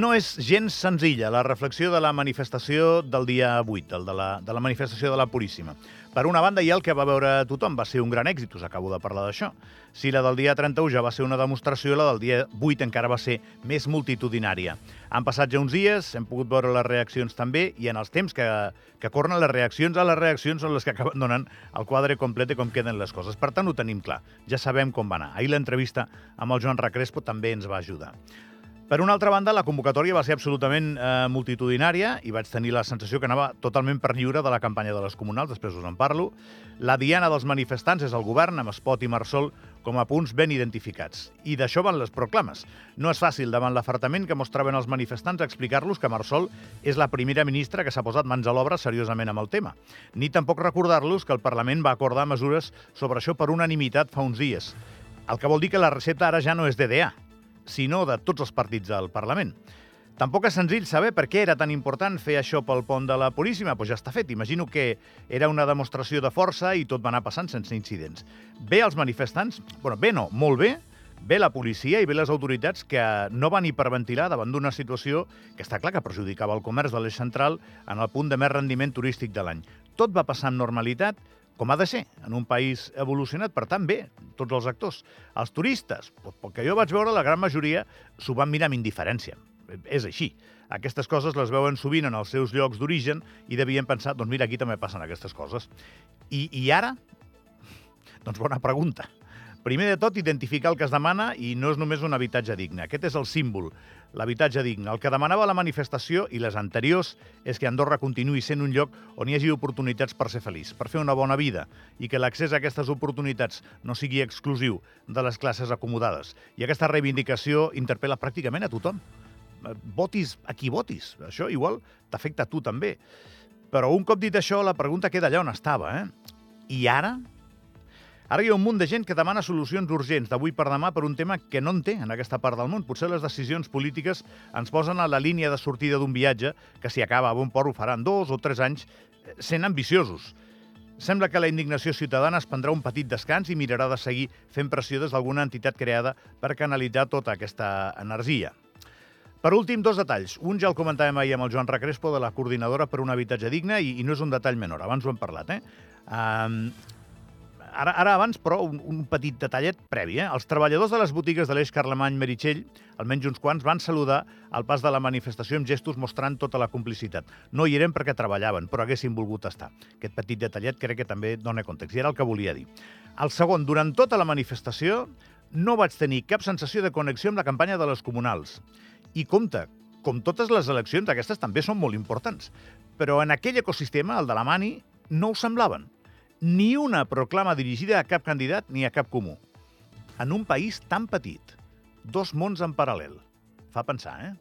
no és gens senzilla la reflexió de la manifestació del dia 8, el de la, de la manifestació de la Puríssima. Per una banda, hi ha el que va veure tothom, va ser un gran èxit, us acabo de parlar d'això. Si la del dia 31 ja va ser una demostració, la del dia 8 encara va ser més multitudinària. Han passat ja uns dies, hem pogut veure les reaccions també, i en els temps que, que corren les reaccions a les reaccions són les que acaben donant el quadre complet de com queden les coses. Per tant, ho tenim clar, ja sabem com va anar. Ahir l'entrevista amb el Joan Recrespo també ens va ajudar. Per una altra banda, la convocatòria va ser absolutament eh, multitudinària i vaig tenir la sensació que anava totalment per lliure de la campanya de les comunals, després us en parlo. La diana dels manifestants és el govern, amb Espot i Marsol com a punts ben identificats. I d'això van les proclames. No és fàcil, davant l'afartament que mostraven els manifestants, explicar-los que Marsol és la primera ministra que s'ha posat mans a l'obra seriosament amb el tema. Ni tampoc recordar-los que el Parlament va acordar mesures sobre això per unanimitat fa uns dies. El que vol dir que la recepta ara ja no és DDA, sinó de tots els partits del Parlament. Tampoc és senzill saber per què era tan important fer això pel pont de la Puríssima, però ja està fet. Imagino que era una demostració de força i tot va anar passant sense incidents. Bé els manifestants, bueno, bé no, molt bé, bé la policia i bé les autoritats que no van hiperventilar davant d'una situació que està clar que perjudicava el comerç de l'eix central en el punt de més rendiment turístic de l'any. Tot va passar amb normalitat, com ha de ser, en un país evolucionat, per tant, bé, tots els actors. Els turistes, pel que jo vaig veure, la gran majoria s'ho van mirar amb indiferència. És així. Aquestes coses les veuen sovint en els seus llocs d'origen i devien pensar, doncs mira, aquí també passen aquestes coses. I, i ara? Doncs bona pregunta. Primer de tot, identificar el que es demana i no és només un habitatge digne. Aquest és el símbol, l'habitatge digne. El que demanava la manifestació i les anteriors és que Andorra continuï sent un lloc on hi hagi oportunitats per ser feliç, per fer una bona vida i que l'accés a aquestes oportunitats no sigui exclusiu de les classes acomodades. I aquesta reivindicació interpel·la pràcticament a tothom. Votis a qui votis. Això igual t'afecta a tu també. Però un cop dit això, la pregunta queda allà on estava. Eh? I ara? Ara hi ha un munt de gent que demana solucions urgents d'avui per demà per un tema que no en té en aquesta part del món. Potser les decisions polítiques ens posen a la línia de sortida d'un viatge que, si acaba a bon port, ho faran dos o tres anys eh, sent ambiciosos. Sembla que la indignació ciutadana es prendrà un petit descans i mirarà de seguir fent pressió des d'alguna entitat creada per canalitzar tota aquesta energia. Per últim, dos detalls. Un ja el comentàvem ahir amb el Joan Recrespo de la coordinadora per un habitatge digne i, i no és un detall menor, abans ho hem parlat. Eh? Um, ara, ara abans, però, un, un petit detallet previ. Eh? Els treballadors de les botigues de l'Eix Carlemany Meritxell, almenys uns quants, van saludar al pas de la manifestació amb gestos mostrant tota la complicitat. No hi eren perquè treballaven, però haguessin volgut estar. Aquest petit detallet crec que també dona context, i era el que volia dir. El segon, durant tota la manifestació no vaig tenir cap sensació de connexió amb la campanya de les comunals. I compte, com totes les eleccions, aquestes també són molt importants. Però en aquell ecosistema, el de la Mani, no ho semblaven ni una proclama dirigida a cap candidat ni a cap comú. En un país tan petit, dos mons en paral·lel. Fa pensar, eh?